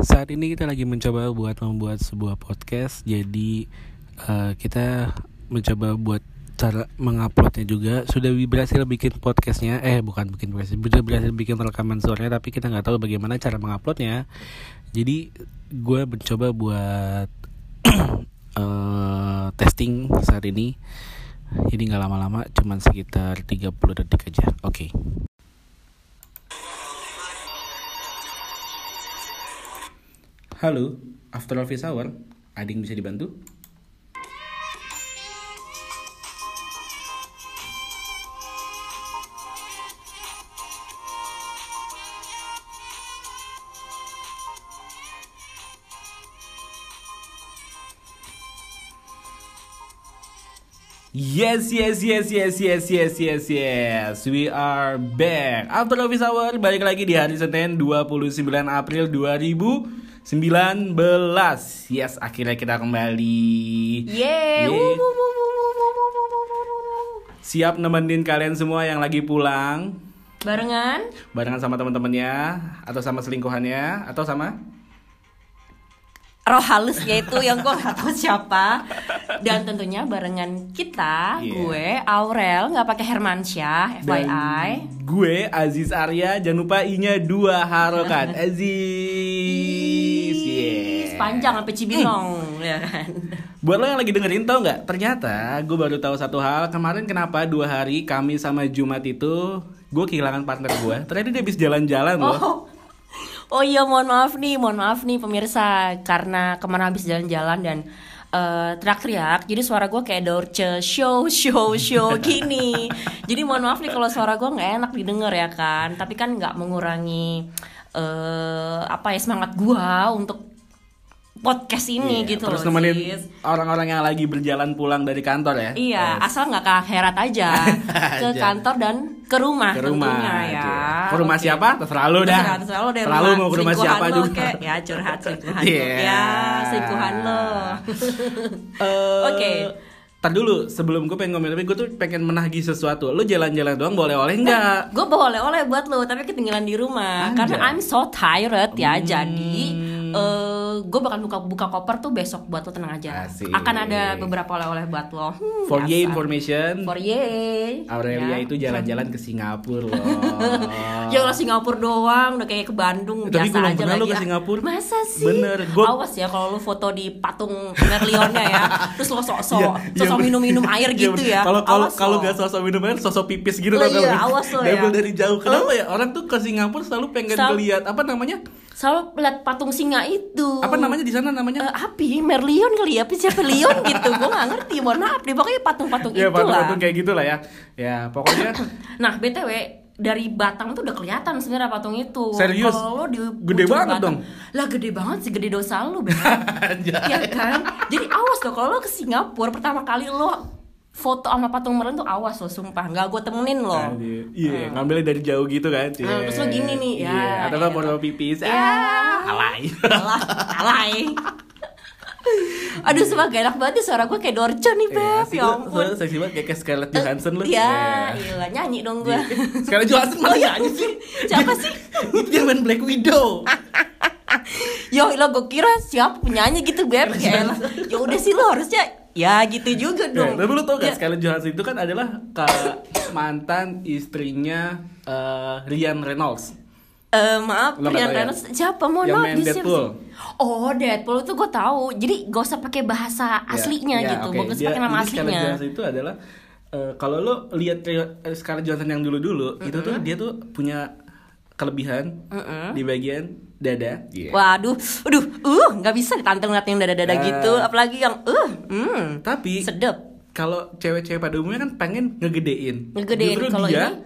Saat ini kita lagi mencoba buat membuat sebuah podcast. Jadi eh, kita mencoba buat cara menguploadnya juga. Sudah berhasil bikin podcastnya. Eh bukan bikin podcast. Sudah berhasil bikin rekaman suaranya. Tapi kita nggak tahu bagaimana cara menguploadnya. Jadi gue mencoba buat eh, testing saat ini. Jadi nggak lama-lama, cuman sekitar 30 detik aja. Oke. Halo, After Office Hour, ada yang bisa dibantu? Yes, yes, yes, yes, yes, yes, yes, yes. We are back. After Office Hour balik lagi di hari Senin 29 April 19 Yes, akhirnya kita kembali. Yeay, Siap nemenin kalian semua yang lagi pulang. Barengan? Barengan sama temen-temennya Atau sama selingkuhannya Atau sama? Roh halusnya itu yang gue gak tau siapa. Dan tentunya barengan kita yeah. gue Aurel gak pakai Hermansyah FYI dan gue Aziz Arya jangan lupa i-nya dua harokat. Aziz panjang sampai Cibinong ya kan? Buat lo yang lagi dengerin tau nggak? Ternyata gue baru tahu satu hal. Kemarin kenapa dua hari Kamis sama Jumat itu gue kehilangan partner gue. Ternyata dia habis jalan-jalan loh. oh. Oh iya mohon maaf nih mohon maaf nih pemirsa. Karena ke mana habis jalan-jalan dan eh, teriak-teriak jadi suara gue kayak Dorce show show show gini. Jadi mohon maaf nih kalau suara gue nggak enak didengar ya kan? Tapi kan nggak mengurangi eh apa ya semangat gue untuk podcast ini Iya, gitu Terus loh nemenin orang-orang yang lagi berjalan pulang dari kantor ya. Iya, Yes. asal nggak ke akhirat aja, ke kantor dan ke rumah, Ke rumah tentunya ya. aja. Ke rumah Oke. siapa? Terserah lu dah. Terserah, lo deh Terserah lu mau ke rumah siapa lo, juga. kayak, ya curhat selingkuhan lo. Ya, selingkuhan lo. Eh, Oke. Tar dulu, sebelum gue pengen ngomong tapi gue tuh pengen menagih sesuatu. Lu jalan-jalan doang boleh-oleh enggak? Gue bawa oleh-oleh buat lo, tapi ketinggalan di rumah. Anjay. Karena I'm so tired ya, Hmm. jadi eh gue bakal buka buka koper tuh besok buat lo tenang aja. Asik. Akan ada beberapa oleh-oleh buat lo. Hmm, For your biasa. information, For ye. Aurelia Ya. itu jalan-jalan ke Singapura loh. Ya Allah Singapura doang, udah kayak ke Bandung Tapi biasa belum aja lagi. lu ke Ah, Singapura. Masa sih? Bener, gua- Awas ya kalau lu foto di patung Merlionnya ya, terus lo sok-sok, iya, sosok bener. minum-minum air Iya, gitu ya. Kalau kalau kalau lo. gak sosok minum air, sosok pipis gitu Oh, iya, gak? awas lo ya. Dari jauh. Kenapa ya? Orang tuh ke Singapura selalu pengen ngeliat apa namanya? Selalu lihat patung singa itu. Apa namanya di sana namanya? Eh, api Merlion kali ya, apa siapa Leon gitu? Gue gak ngerti, mohon maaf deh. Pokoknya patung-patung ya itu patung-patung lah. kayak gitulah ya. Ya, pokoknya Nah, btw dari Batang tuh udah kelihatan sebenarnya patung itu. Serius? Kalau lo di Gede banget Batam- dong. Lah gede banget sih, gede dosa lu, Beb. Anjay. ya kan jadi awas loh kalau lo ke Singapura pertama kali lo foto sama patung meren tuh awas lo sumpah nggak gue temenin lo Anjir. Iya, ngambilnya dari jauh gitu kan. Hmm. Nah, terus lo gini nih, ya, Iya, atau nggak foto pipis. Ya. Ah, alay. alah alay aduh sumpah gak enak banget nih suara gue kayak Dorce nih Iya, beb sih, ya ampun lu seksi banget kayak kayak Scarlett Johansson lu. ya Iya. gila nyanyi dong gue Scarlett Johansson mana nyanyi sih? siapa sih Itu dia main Black Widow. yo lo gue kira siapa penyanyi gitu beb ya ya udah sih lo harusnya ya gitu juga Ya, dong tapi lu tau gak Ya. Scarlett Johansson itu kan adalah mantan istrinya eh, Ryan Reynolds. Eh maaf, Lo Ryan ya? Reynolds siapa? Mohon Yang main siapa Deadpool. sih? Oh, Deadpool itu gue tahu. Jadi gak usah pakai bahasa aslinya Ya, gitu, oke. gak usah pakai nama jadi Scarlett aslinya. Johansson itu adalah eh, kalau lo lihat Scarlett Johansson yang dulu-dulu itu tuh dia tuh punya kelebihan di bagian dada. Iya. Waduh, aduh, uh, nggak bisa ditantang ngeliat yang dada-dada Ah. gitu, apalagi yang, uh, hmm, Tapi sedep. kalau cewek-cewek pada umumnya kan pengen ngegedein. Ngegedein, Justru kalau dia ini?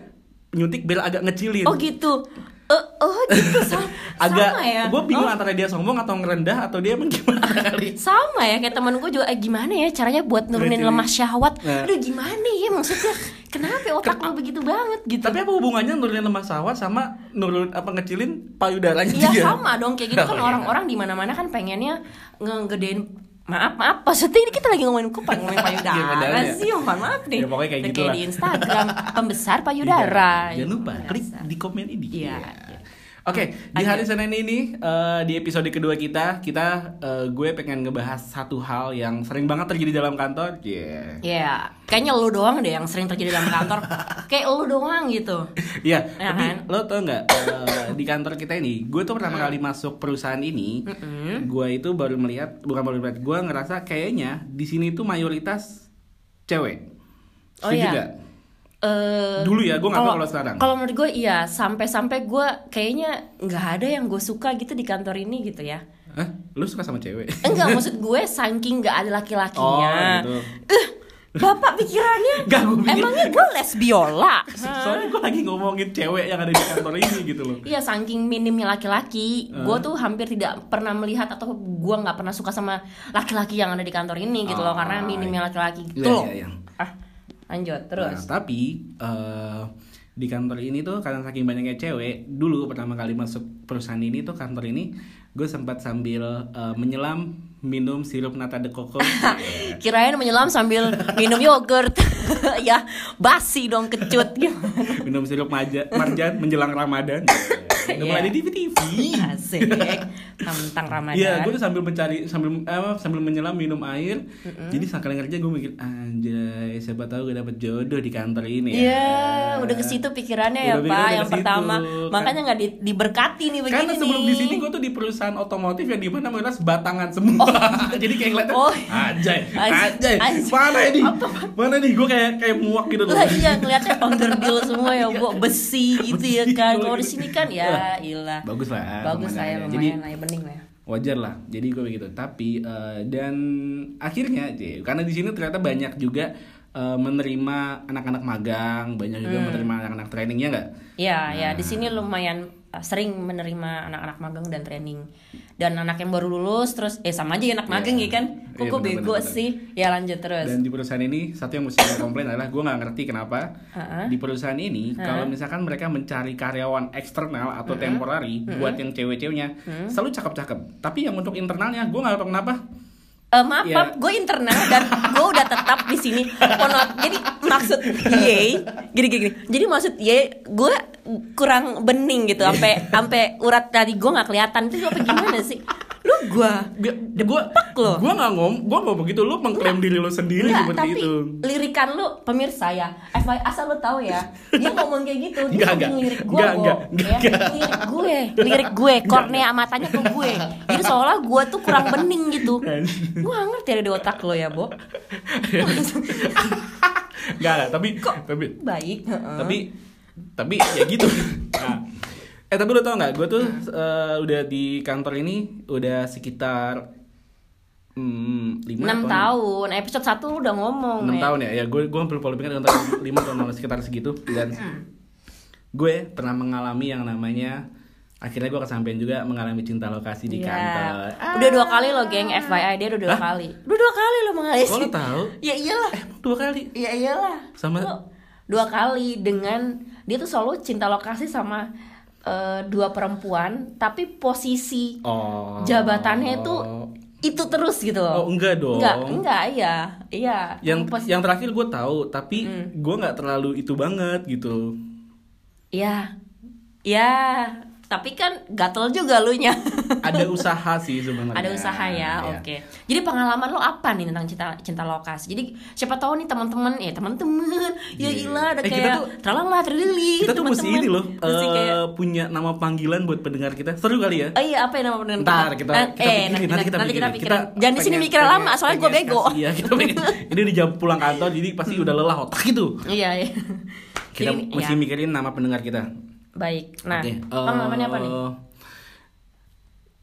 nyuntik biar agak ngecilin. Oh gitu, eh, oh gitu, sama, agak sama ya. gue bingung Oh, antara dia sombong atau ngerendah atau dia emang gimana kali. sama ya kayak temen gue juga eh, gimana ya caranya buat nurunin Ngecilin. lemah syahwat Nah. aduh gimana ya maksudnya kenapa otak lu begitu banget gitu Tapi apa hubungannya nurunin lemak sawah sama nurun apa ngecilin payudaranya Iya sama dong kayak gitu kan Oh, iya. orang-orang di mana-mana kan pengennya ngegedein maaf maaf maksudnya ini kita lagi ngomongin kupang ngomongin Iya, payudara ya. sih mohon maaf nih Ya, pokoknya kayak gitu lah. di Instagram pembesar payudara Jangan lupa klik di komen ini. Iya. Iya. Oke, di hari Senin ini eh, di episode kedua kita, kita eh, gue pengen ngebahas satu hal yang sering banget terjadi dalam kantor. Yeah. Iya, kayaknya lu doang deh yang sering terjadi dalam kantor. Kayak lu doang gitu. Iya, Ya tapi kan? lo tau nggak eh, di kantor kita ini, gue tuh pertama kali masuk perusahaan ini, gue itu baru melihat, bukan baru melihat, gue ngerasa kayaknya di sini tuh mayoritas cewek. Oh, iya. Eh, Dulu ya, gue nggak tahu kalau sekarang. Kalau menurut gue iya, sampai-sampai gue kayaknya nggak ada yang gue suka gitu di kantor ini gitu ya. Hah? Lu suka sama cewek? Enggak, maksud gue saking nggak ada laki-lakinya. Oh, gitu. Eh, bapak pikirannya Nggak, gue pikir- emangnya gue lesbiola? Soalnya gue lagi ngomongin cewek yang ada di kantor ini gitu loh. Iya saking minimnya laki-laki, Eh. gue tuh hampir tidak pernah melihat atau gue nggak pernah suka sama laki-laki yang ada di kantor ini gitu loh Oh, karena minimnya laki-laki gitu Iya, loh. iya, iya. Ah, lanjut terus. Nah, tapi eh, di kantor ini tuh karena saking banyaknya cewek, dulu pertama kali masuk perusahaan ini tuh kantor ini, gue sempat sambil eh, menyelam minum sirup nata de coco. Kirain menyelam sambil minum yogurt, ya basi dong kecut minum sirup maja, marjan menjelang Ramadan. Mulai Iya. di TV-TV. Asik, tentang Ramadan. Iya, gue tuh sambil mencari sambil eh, sambil menyelam minum air. Jadi sekali kerja gue mikir anjay, siapa tahu gue dapet jodoh di kantor ini. ya." Iya, udah ke situ pikirannya ya Pak. Yang pertama, Kan- makanya nggak di- diberkati nih begini Karena sebelum di sini gue tuh di perusahaan otomotif yang di mana mayoritas batangan semua. Jadi kayak ngeliatnya, Oh. anjay, Anjay, mana ini? Mana nih? Gue kayak kayak muak gitu loh. Iya ngeliatnya onderdil semua ya bu besi gitu ya kan. kalau Kalau di gitu. sini kan ya ilah. Bagus lah. Bagus lah ya pemandangannya. lumayan Jadi lah ya bening lah ya. wajar lah. Jadi gue begitu. Tapi eh, dan akhirnya, karena di sini ternyata banyak juga eh, menerima anak-anak magang, banyak juga Hmm. menerima anak-anak trainingnya nggak? Iya ya Nah. di sini lumayan uh, sering menerima anak-anak magang dan training dan anak yang baru lulus terus eh sama aja ya anak magang Iya. ya kan. Kok Iya, gue bego sih. Ya lanjut terus. Dan di perusahaan ini satu yang mesti gue komplain adalah gue nggak ngerti kenapa Ha-ha. di perusahaan ini kalau misalkan mereka mencari karyawan eksternal atau temporary buat yang cewek-ceweknya selalu cakep-cakep. Tapi yang untuk internalnya gue nggak tahu kenapa. Eh, maaf, Iya. maaf, gue internal dan gue udah tetap di sini. Maaf. Jadi maksud ye, gini gini. gini. Jadi maksud ye, gue kurang bening gitu, sampai sampai urat tadi gue nggak kelihatan. Itu apa gimana sih? Lu gue Gue lo. gue nggak ngom gue nggak begitu lu mengklaim diri lu sendiri Enggak, seperti tapi itu. lirikan lu pemirsa ya. FYI asal lu tahu ya Dia ngomong kayak gitu Dia Enggak, ngomong lirik gue Enggak, Bo. enggak, ya. Lirik gue Lirik gue Kornea matanya ke gue. Jadi seolah gue tuh kurang bening gitu. Gue gak ngerti ada di otak lo ya Bo. Enggak, tapi tapi Baik? Tapi tapi ya gitu eh tapi lu tau nggak? Gue tuh eh, udah di kantor ini udah sekitar hmm, lima 6 tahun Episode 1 lu udah ngomong enam tahun ya? Ya gue gue hampir lupa lupa antara lima tahun lalu sekitar segitu. Dan gue pernah mengalami yang namanya akhirnya gue kesampaian juga mengalami cinta lokasi di Iya. kantor. Ah, Udah dua kali lo geng. FYI Dia udah dua kali. Udah dua kali lo mengalami kok lu tahu? Ya iyalah. Dua kali? Iya iyalah. Sama- Lo dua kali dengan dia tuh selalu cinta lokasi sama eh, dua perempuan, tapi posisi oh jabatannya itu itu terus gitu oh loh. enggak dong Enggak, enggak iya. Iya. yang Pos- yang terakhir gue tahu tapi Hmm. gue nggak terlalu itu banget gitu Iya. Iya. Tapi kan gatel juga lu nya. ada usaha sih sebenarnya Ada usaha ya, Iya. oke. Jadi pengalaman lo apa nih tentang cinta cinta lokasi? Jadi siapa tahu nih teman-teman, ya teman-teman, ya Iya. ilah ada Eh, kita kayak tuh- tralala trilili kita tuh mesti ini loh Mesti eh, kayak punya nama panggilan buat pendengar kita seru kali ya Oh iya apa yang nama beneran Ntar kita, Eh, kita eh, pikirin, nanti kita pikirin. pikirin. Jangan di sini mikir lama soalnya gue bego. Iya, kita pengen, ini di jam pulang kantor jadi pasti udah lelah otak gitu. Iya iya. Kita Jadi, mesti ya. mikirin nama pendengar kita. Baik. Nah, Oke, pengalamannya apa nih? eh,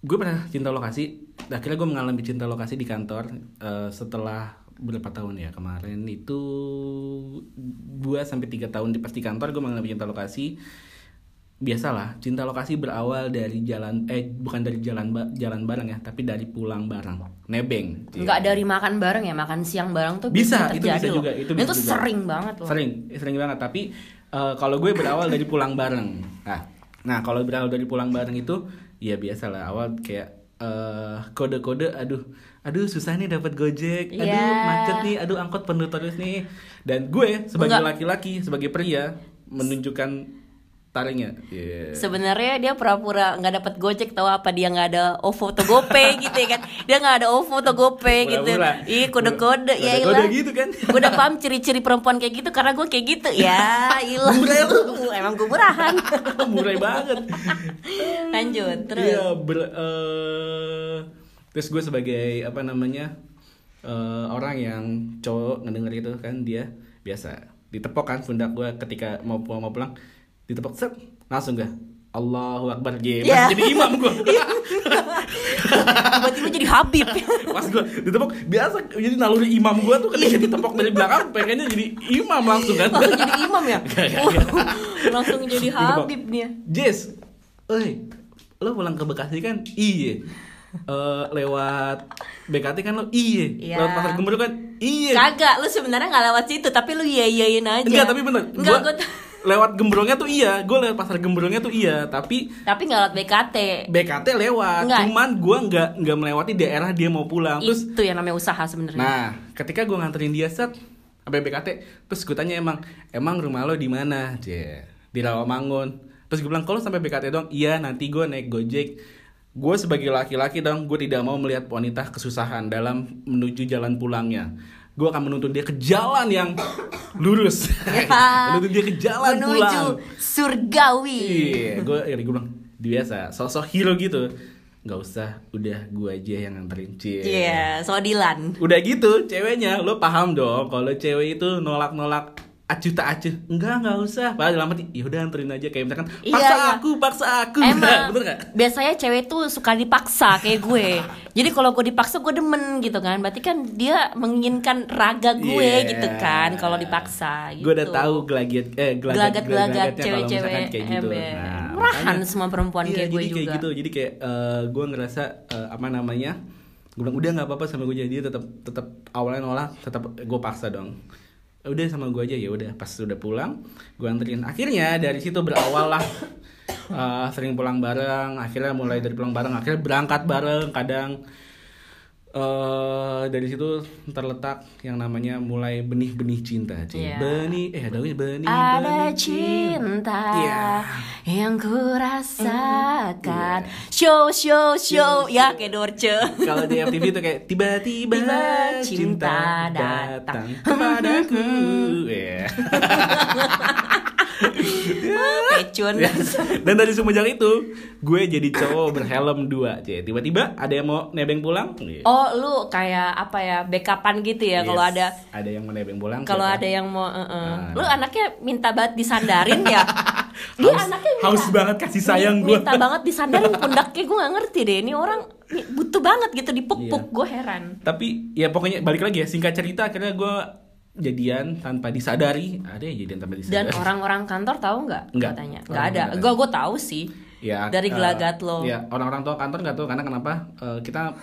Gue pernah cinta lokasi. Akhirnya gue mengalami cinta lokasi di kantor eh, setelah berapa tahun ya kemarin itu dua sampai tiga tahun di pas di kantor gue mengalami cinta lokasi biasalah cinta lokasi berawal dari jalan eh bukan dari jalan ba- jalan bareng ya tapi dari pulang bareng nebeng Enggak dari makan bareng ya, makan siang bareng tuh Bisa, bisa itu bisa juga, itu bisa itu juga. sering banget loh. sering sering banget tapi eh, kalau gue berawal dari pulang bareng. Nah nah kalau berawal dari pulang bareng itu ya biasa lah awal kayak eh, kode-kode aduh aduh susah nih dapat gojek. Aduh Iya. macet nih. Aduh angkot penuh terus nih. Dan gue sebagai laki-laki sebagai pria menunjukkan taringnya. Iya. Sebenarnya dia pura-pura nggak dapat gojek tahu apa? Dia nggak ada OVO atau GoPay gitu ya kan? Dia nggak ada OVO atau GoPay gitu. Pura-pura. iya kode-kode. Ya ilah gitu kan. gue udah paham ciri-ciri perempuan kayak gitu karena gue kayak gitu. Ya ilah Murai emang gue murahan Murai banget. lanjut terus. Iya, ber- eh, terus gue sebagai apa namanya eh, orang yang cowok ngedenger itu kan dia biasa ditepok kan pundak gue ketika mau mau pulang ditepok set langsung gak Allahu Akbar G Iya. jadi imam gue tiba-tiba jadi Habib pas gue ditepok biasa jadi naluri imam gue tuh ketika ditepok dari belakang pengennya jadi imam langsung kan langsung jadi imam ya Gak, gak, gak. langsung jadi. Habib dia Jess, oi, lo pulang ke Bekasi kan? Iya. Eh, lewat BKT kan lo iya. Iya. Lewat pasar Gembur kan iya. kagak lu sebenarnya nggak lewat situ tapi lu iya iyain aja Enggak, tapi bener. enggak Gua gue lewat Gembrongnya tuh iya. Gue lewat pasar Gembrongnya tuh iya. Tapi tapi nggak lewat BKT BKT lewat. Enggak. Cuman gue nggak nggak melewati daerah dia mau pulang. Terus, itu yang namanya usaha sebenarnya nah, ketika gue nganterin dia set sampai BKT, terus gue tanya emang, emang rumah lo di mana? Cie, di Rawamangun. Terus gue bilang kalau sampai BKT dong, iya nanti gue naik Gojek. Gue sebagai laki-laki dong, gue tidak mau melihat wanita kesusahan dalam menuju jalan pulangnya. Gue akan menuntun dia ke jalan yang lurus. Ya. menuntun dia ke jalan menuju pulang. surgawi Iya, gue ya gue bilang biasa, sosok hero gitu. Nggak usah, udah gue aja yang nganterin cie. Iya, Sodilan. Udah gitu, ceweknya lo paham dong kalau cewek itu nolak-nolak acuh tak acuh. Enggak, enggak usah. Padahal dalam hati, ya udah anterin aja kayak misalkan Iya, paksa iya. aku, paksa aku. Emang Bener gak? biasanya cewek tuh suka dipaksa kayak gue. Jadi kalau gue dipaksa gue demen gitu kan. Berarti kan dia menginginkan raga gue Iya. gitu kan kalau dipaksa gitu. Gue udah tahu gelagat eh gelagat kalau cewek-cewek kayak gitu. Nah, Murahan makanya- semua perempuan Iya, kayak gue jadi juga. kayak gitu. Jadi kayak eh, gue ngerasa eh, apa namanya? Gue bilang udah nggak apa-apa sama gue jadi tetap tetap awalnya nolak, tetap gue paksa dong. Udah sama gue aja ya udah pas sudah pulang gue anterin. Akhirnya dari situ berawal lah eh, sering pulang bareng. Akhirnya mulai dari pulang bareng, akhirnya berangkat bareng. Kadang eh dari situ terletak yang namanya mulai benih-benih cinta. Cie. Iya. Benih eh ada benih Ada benih cinta Iya. yang ku rasakan. Show, show, show. Ya kayak Dorce. Kalau di FTV itu kayak tiba-tiba Tiba cinta cinta datang datang. kepadaku. Iya. Pecun. Dan dari semenjak itu gue jadi cowok berhelm dua, cie. Tiba-tiba ada yang mau nebeng pulang. Iya. Oh, lu kayak apa ya? Backupan gitu ya kalau Yes. ada ada yang mau nebeng pulang. kalau ada yang mau eh, eh. Ah, lu nah. anaknya minta banget disandarin ya dia Haus- anaknya minta, haus banget kasih sayang gua. minta banget disandarin pundaknya gue nggak ngerti deh ini orang butuh banget gitu dipuk-puk Iya. gue heran Tapi ya pokoknya balik lagi ya singkat cerita akhirnya gue jadian tanpa disadari. Ada yang jadian tanpa dan disadari. orang-orang kantor tahu nggak Nggak. katanya nggak ada gue gue tahu sih ya dari eh, gelagat lo ya orang-orang tua kantor nggak tahu karena kenapa Eh, kita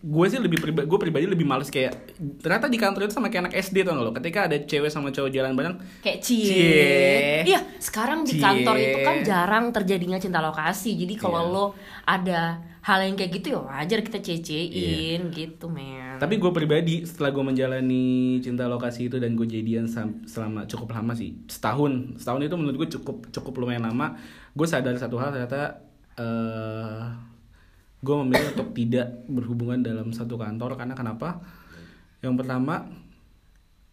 gue sih lebih pribadi gue pribadi lebih males kayak ternyata di kantor itu sama kayak anak SD tuh lo ketika ada cewek sama cowok jalan bareng kayak cie. Cie. Iya, sekarang di Cie. kantor itu kan jarang terjadinya cinta lokasi. Jadi kalau Iya. lo ada hal yang kayak gitu ya wajar kita cecein Iya. gitu, men. tapi gue pribadi setelah gue menjalani cinta lokasi itu dan gue jadian selama cukup lama sih setahun setahun itu menurut gue cukup cukup lumayan lama gue sadar satu hal ternyata eh gue memilih untuk tidak berhubungan dalam satu kantor karena kenapa yang pertama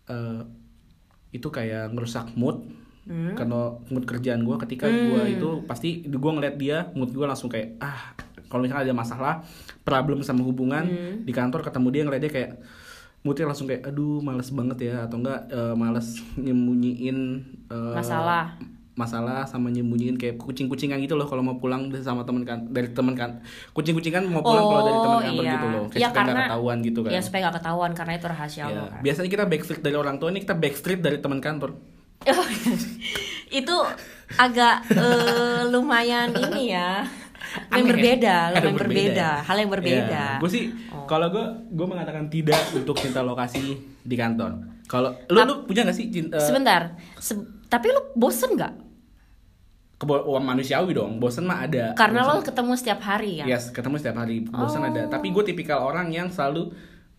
eh itu kayak ngerusak mood Hmm. karena mood kerjaan gue ketika gue itu pasti gue ngeliat dia mood gue langsung kayak ah kalau misalnya ada masalah problem sama hubungan Hmm. di kantor ketemu dia ngeliat dia kayak moodnya langsung kayak aduh males banget ya atau enggak eh, males nyembunyiin eh, Masalah. Masalah sama nyembunyiin kayak kucing-kucingan gitu loh kalau mau pulang sama temen kan dari temen kan kucing-kucingan mau pulang kalau dari temen kantor iya. gitu loh kayak Iya, supaya nggak ketahuan gitu kan Ya supaya gak ketahuan karena itu rahasia Ya, lo kan. biasanya kita backstreet dari orang tua ini kita backstreet dari teman kantor itu agak eh, lumayan ini ya. Yang Aneh. berbeda, lumayan yang berbeda, hal yang berbeda. Oh. gue sih kalau gue gue mengatakan tidak untuk cinta lokasi di kantor. Kalau lu lu punya gak sih cinta Sebentar, se- tapi lu bosen nggak? Kebo- manusiawi dong? Bosen mah ada. Karena Bosen- lo ketemu setiap hari ya. Yes, ketemu setiap hari. Bosan Oh. ada. Tapi gue tipikal orang yang selalu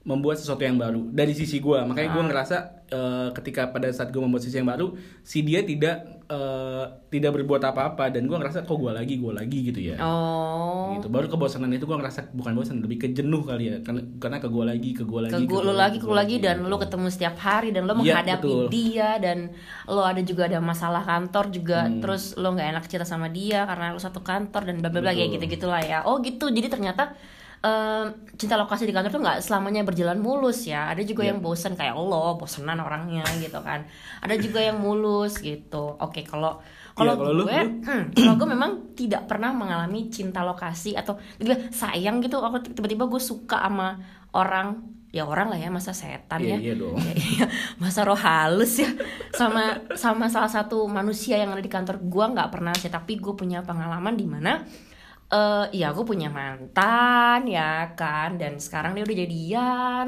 membuat sesuatu yang baru. Dari sisi gue makanya Ah. gue ngerasa eh, ketika pada saat gue membuat sesuatu yang baru si dia tidak eh, tidak berbuat apa-apa dan gue ngerasa kok gue lagi gue lagi? gitu ya. Oh. Gitu. Baru kebosanan itu gue ngerasa bukan bosan lebih ke jenuh kali ya. Karena karena ke gue lagi ke gue lagi ke gue lo lagi ke gue lagi dan lo gitu. ketemu setiap hari dan lo Iya, menghadapi betul. dia dan lo ada juga ada masalah kantor juga Hmm. terus lo nggak enak cerita sama dia karena lo satu kantor dan bla bla bla kayak gitu gitulah ya. Oh gitu. Jadi ternyata em, cinta lokasi di kantor tuh nggak selamanya berjalan mulus ya ada juga Iya. yang bosan kayak lo bosenan orangnya gitu kan ada juga yang mulus gitu oke kalau kalau Iya, kalau lu, gue? Hmm, kalau gue memang tidak pernah mengalami cinta lokasi atau tiba sayang gitu aku tiba-tiba gue suka sama orang ya orang lah ya masa setan Iya, ya iya dong. Ya, iya. masa roh halus ya sama sama salah satu manusia yang ada di kantor gue nggak pernah sih tapi gue punya pengalaman di mana eh ya gue punya mantan ya kan dan sekarang dia udah jadian.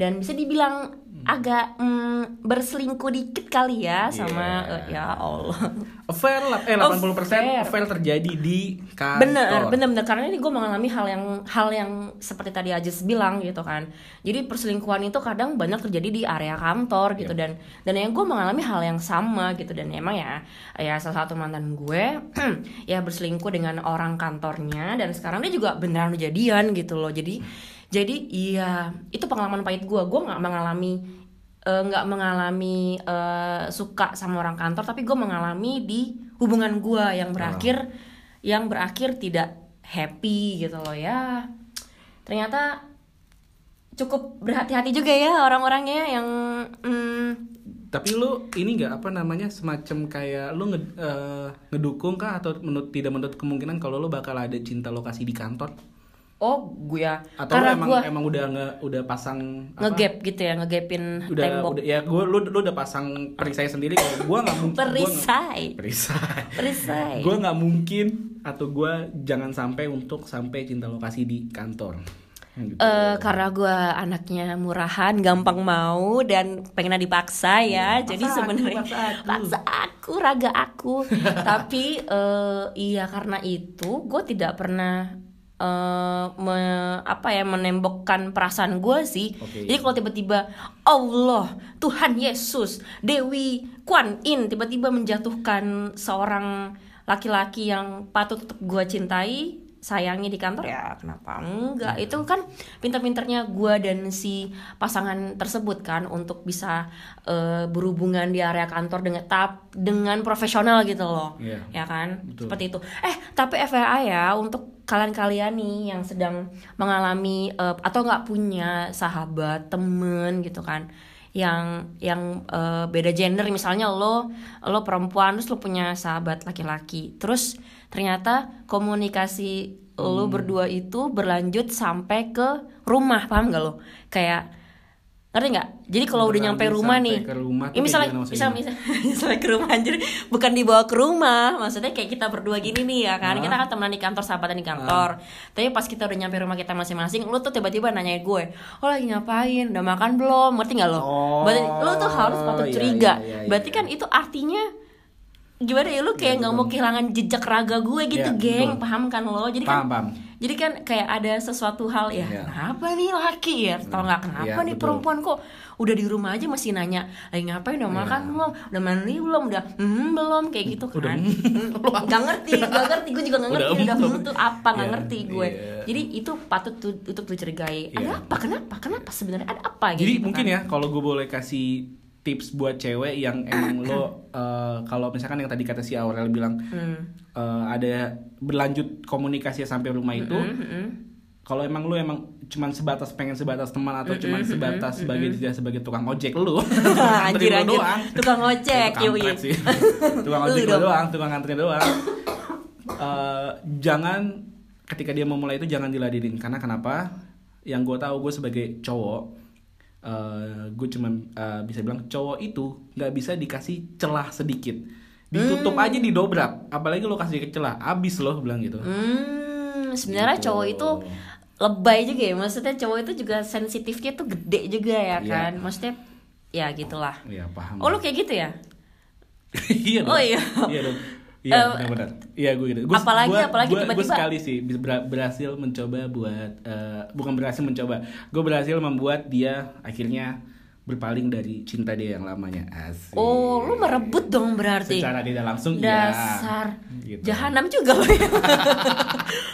Dan bisa dibilang agak mm, berselingkuh dikit kali ya sama Iya. eh, ya Allah. Affair lah. Eh 80% Affair. affair terjadi di kantor. Bener bener bener. Karena ini gue mengalami hal yang hal yang seperti tadi Ajis bilang gitu kan. Jadi perselingkuhan itu kadang banyak terjadi di area kantor gitu. Dan dan yang gue mengalami hal yang sama gitu. Dan emang ya ya salah satu mantan gue ya berselingkuh dengan orang kantornya. Dan sekarang dia juga beneran udah jadian gitu loh. Jadi jadi iya itu pengalaman pahit gue gue nggak mengalami eh, nggak mengalami eh, suka sama orang kantor tapi gue mengalami di hubungan gue yang berakhir yang berakhir tidak happy gitu loh ya. Ternyata cukup berhati-hati juga ya orang-orangnya yang mm, tapi lu ini nggak apa namanya semacam kayak lu nge- eh, ngedukung kah? Atau menurut tidak menurut kemungkinan kalau lu bakal ada cinta lokasi di kantor oh gue ya atau karena emang gue emang udah nge udah pasang ngegap gitu ya ngegapin udah tembok udah ya gue lu lu udah pasang perisai sendiri kalau gue nggak mungkin gua nggak- perisai perisai perisai gue nggak mungkin atau gue jangan sampai untuk sampai cinta lokasi di kantor Gitu. Eh, karena gue anaknya murahan, gampang mau dan pengen dipaksa ya. Paksa Jadi sebenarnya paksa aku. paksa aku, raga aku. Tapi eh, iya karena itu gue tidak pernah eh, me- apa ya menembokkan perasaan gue sih. Oke. Jadi kalau tiba-tiba Allah, Tuhan Yesus, Dewi Kuan In tiba-tiba menjatuhkan seorang laki-laki yang patut tetap gue cintai sayangi di kantor ya kenapa enggak? Itu kan pinter-pinternya gue dan si pasangan tersebut kan untuk bisa eh, berhubungan di area kantor dengan tap dengan profesional gitu loh. Iya. ya kan? Betul. seperti itu. Eh tapi FYI ya untuk kalian-kalian nih yang sedang mengalami eh, atau nggak punya sahabat temen gitu kan yang yang eh, beda gender. Misalnya lo lo perempuan terus lo punya sahabat laki-laki. Terus ternyata komunikasi lo berdua itu berlanjut sampai ke rumah paham gak lo? Kayak ngerti nggak? Jadi kalau udah nyampe rumah nih ke rumah ya misalnya misal, misal, misalnya ke rumah anjir bukan dibawa ke rumah. Maksudnya kayak kita berdua gini nih ya kan? Ah. kita kan temenan di kantor sahabatan di kantor. Tapi pas kita udah nyampe rumah kita masing-masing lu tuh tiba-tiba nanyain gue oh lagi ngapain? Udah makan belum? Ngerti nggak lo? Oh, berarti lu tuh harus patut iya, curiga. iya, iya, berarti iya. kan itu artinya gimana ya lu kayak nggak mau kehilangan jejak raga gue gitu Iya, geng. betul. paham kan lo? Jadi paham kan paham jadi kan kayak ada sesuatu hal ya Iya. kenapa nih laki ya? Atau nggak kenapa Iya, nih betul. perempuan kok? Udah di rumah aja masih nanya lagi ngapain? Udah makan Iya. belum? Udah mandi belum? Udah hmm belum. Kayak gitu kan. nggak ngerti nggak ngerti. Gue juga nggak Udah ngerti udah hmm tuh apa? Nggak Iya, ngerti gue. iya. jadi itu patut tuh untuk dicurigai. Iya. ada apa? Kenapa? Kenapa sebenarnya? Ada apa Jadi gitu mungkin kan. ya kalau gue boleh kasih tips buat cewek yang emang lo eh, kalau misalkan yang tadi kata si Aurel bilang Hmm. eh, ada berlanjut komunikasi sampai rumah itu Hmm, hmm. kalau emang lu emang cuman sebatas pengen sebatas teman atau cuman sebatas sebagai dia sebagai tukang ojek lu anjir anjir tukang ojek kampret sih. tukang ojek dong. doang tukang nganterin doang Eh, jangan ketika dia memulai itu jangan diladenin karena kenapa yang gue tahu gue sebagai cowok gue cuman eh, bisa bilang cowok itu nggak bisa dikasih celah sedikit ditutup Hmm. aja didobrak apalagi lo kasih celah abis lo bilang gitu Hmm, sebenarnya Gitu. cowok itu lebay juga ya. Maksudnya cowok itu juga sensitifnya tuh gede juga ya Iya. kan. Maksudnya ya gitulah. Iya paham Oh lu kayak gitu ya? iya dong Oh, iya. iya dong Iya Eh, benar-benar. Iya gue gitu. Gua, apalagi- gua- apalagi gua- tiba-tiba- sekali sih ber- berhasil mencoba buat eh, bukan berhasil mencoba. Gue berhasil membuat dia akhirnya berpaling dari cinta dia yang lamanya. Asik. Oh, lu merebut dong berarti. Secara tidak langsung iya. Dasar Gitu. jahanam juga lo ya.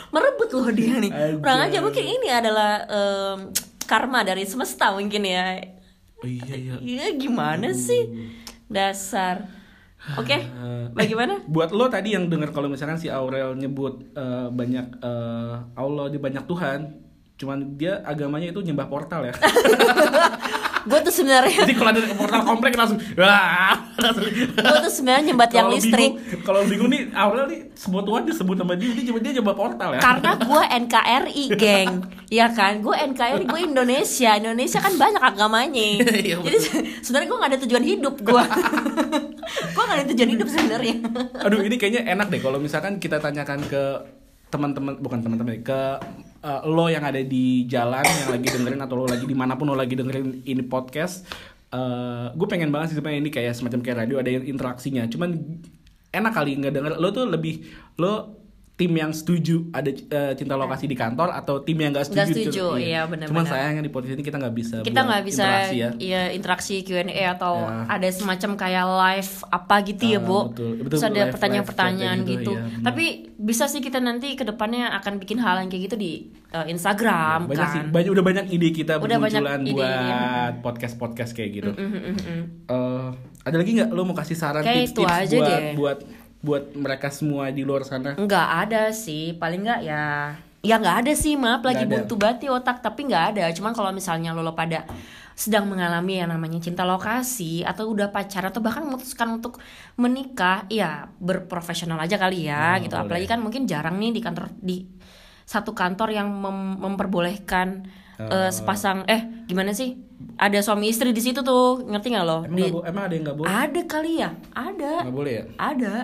merebut loh dia nih. Aduh. Kurang aja mungkin ini adalah em, karma dari semesta mungkin ya. Oh, iya iya. Iya gimana sih? Dasar. Oke, Eh, bagaimana? Buat lo tadi yang dengar kalau misalkan si Aurel nyebut eh, banyak eh, Allah di banyak Tuhan, cuman dia agamanya itu nyembah portal ya. Gue tuh sebenarnya Jadi kalau ada portal komplek langsung wah. gue tuh sebenarnya nyembat yang listrik. Kalau bingung nih Aurel nih semua Tuhan disebut sama dia, dia coba dia coba portal ya. Karena gue NKRI, geng, ya kan? Gue NKRI, gue Indonesia. Indonesia kan banyak agamanya. Iya, Jadi se- sebenarnya gue gak ada tujuan hidup gue. gue gak ada tujuan hidup sebenarnya. Aduh ini kayaknya enak deh kalau misalkan kita tanyakan ke teman-teman bukan teman-teman ke eh, lo yang ada di jalan yang lagi dengerin atau lo lagi di mana pun lo lagi dengerin ini podcast eh gue pengen banget sih sebenarnya ini kayak semacam kayak radio ada yang interaksinya. Cuman enak kali nggak denger lo tuh lebih lo tim yang setuju ada eh, cinta lokasi di kantor atau tim yang nggak setuju, Nggak setuju, Cuman- iya, benar-benar. cuman sayangnya di podcast ini kita nggak bisa Kita nggak bisa interaksi ya ya interaksi Q&A atau Ya. ada semacam kayak live apa gitu ya, Ah, Bu. betul. Betul, Terus ada pertanyaan-pertanyaan gitu. gitu, iya, benar. Tapi bisa sih kita nanti ke depannya akan bikin hal yang kayak gitu di uh, Instagram banyak sih kan. banyak udah banyak ide kita Udah banyak ide, buat iya. podcast podcast kayak gitu Mm, mm, mm, mm. Eh, ada lagi nggak lo mau kasih saran tips-tips buat deh. buat buat mereka semua di luar sana Nggak ada sih, paling nggak ya ya nggak ada sih maaf lagi buntu bati otak tapi nggak ada. Cuman kalau misalnya lo, lo pada sedang mengalami yang namanya cinta lokasi atau udah pacaran atau bahkan memutuskan untuk menikah, ya berprofesional aja kali ya Oh, gitu. boleh. Apalagi kan mungkin jarang nih di kantor di satu kantor yang mem- memperbolehkan Oh. eh, sepasang eh gimana sih? Ada suami istri di situ tuh, ngerti nggak lo? emang, Di- emang ada yang nggak boleh ada kali ya, ada. nggak boleh ya Ada,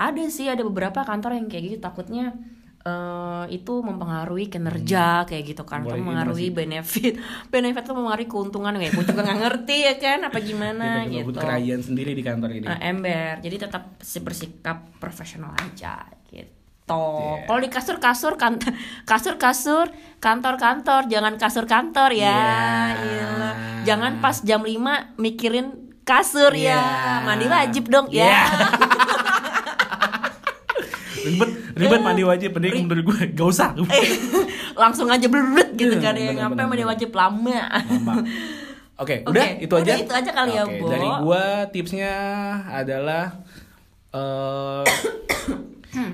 ada sih ada beberapa kantor yang kayak gitu takutnya eh, itu mempengaruhi kinerja kayak gitu kan, Hmm. Boleh, ini mempengaruhi benefit, benefit tuh mempengaruhi keuntungan kayak gue juga nggak ngerti ya kan, apa gimana Tiba-tiba gitu. kerajaan sendiri di kantor ini Eh, ember, jadi tetap si- bersikap profesional aja gitu. Yeah. Kalau di kasur-kasur kan kasur-kasur kantor-kantor, jangan kasur kantor ya. Yeah. Iya. Jangan pas jam 5 mikirin kasur ya. Yeah. Mandi wajib dong ya. Yeah. ribet ribet mandi wajib mending menurut gue gak usah Langsung aja gitu Iya, kan ya. Ngapain mandi wajib lama. Oke, udah itu udah aja. itu aja kali ya, Bo. Dari gua tipsnya adalah eh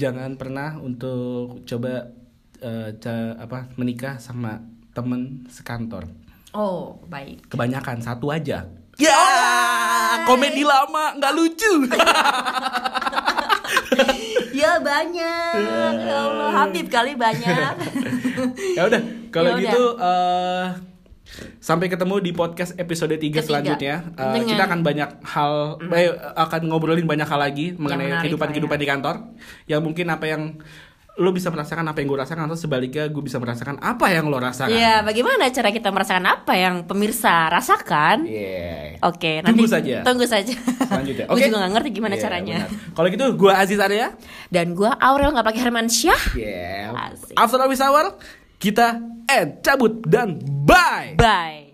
jangan pernah untuk coba eh, ca- apa menikah sama temen sekantor. Oh, baik. Kebanyakan satu aja. Ya, komedi lama nggak lucu. Ya banyak. Ya Allah, Habib kali banyak. ya udah, kalau Ya gitu eh sampai ketemu di podcast episode 3 Ketiga. selanjutnya. Dengan- kita akan banyak hal eh, akan ngobrolin banyak hal lagi mengenai kehidupan-kehidupan lah ya. di kantor. Yang mungkin apa yang lo bisa merasakan apa yang gue rasakan atau sebaliknya gue bisa merasakan apa yang lo rasakan. Ya, bagaimana cara kita merasakan apa yang pemirsa rasakan? Yeah. Oke, nanti Tunggu saja. Tunggu saja. Selanjutnya. Gue Oke. juga gak ngerti gimana Yeah, caranya. Kalau gitu gue Aziz Arya. Dan gue Aurel nggak pakai Hermansyah. Yeah. Asik. After Hour kita end cabut dan bye. Bye.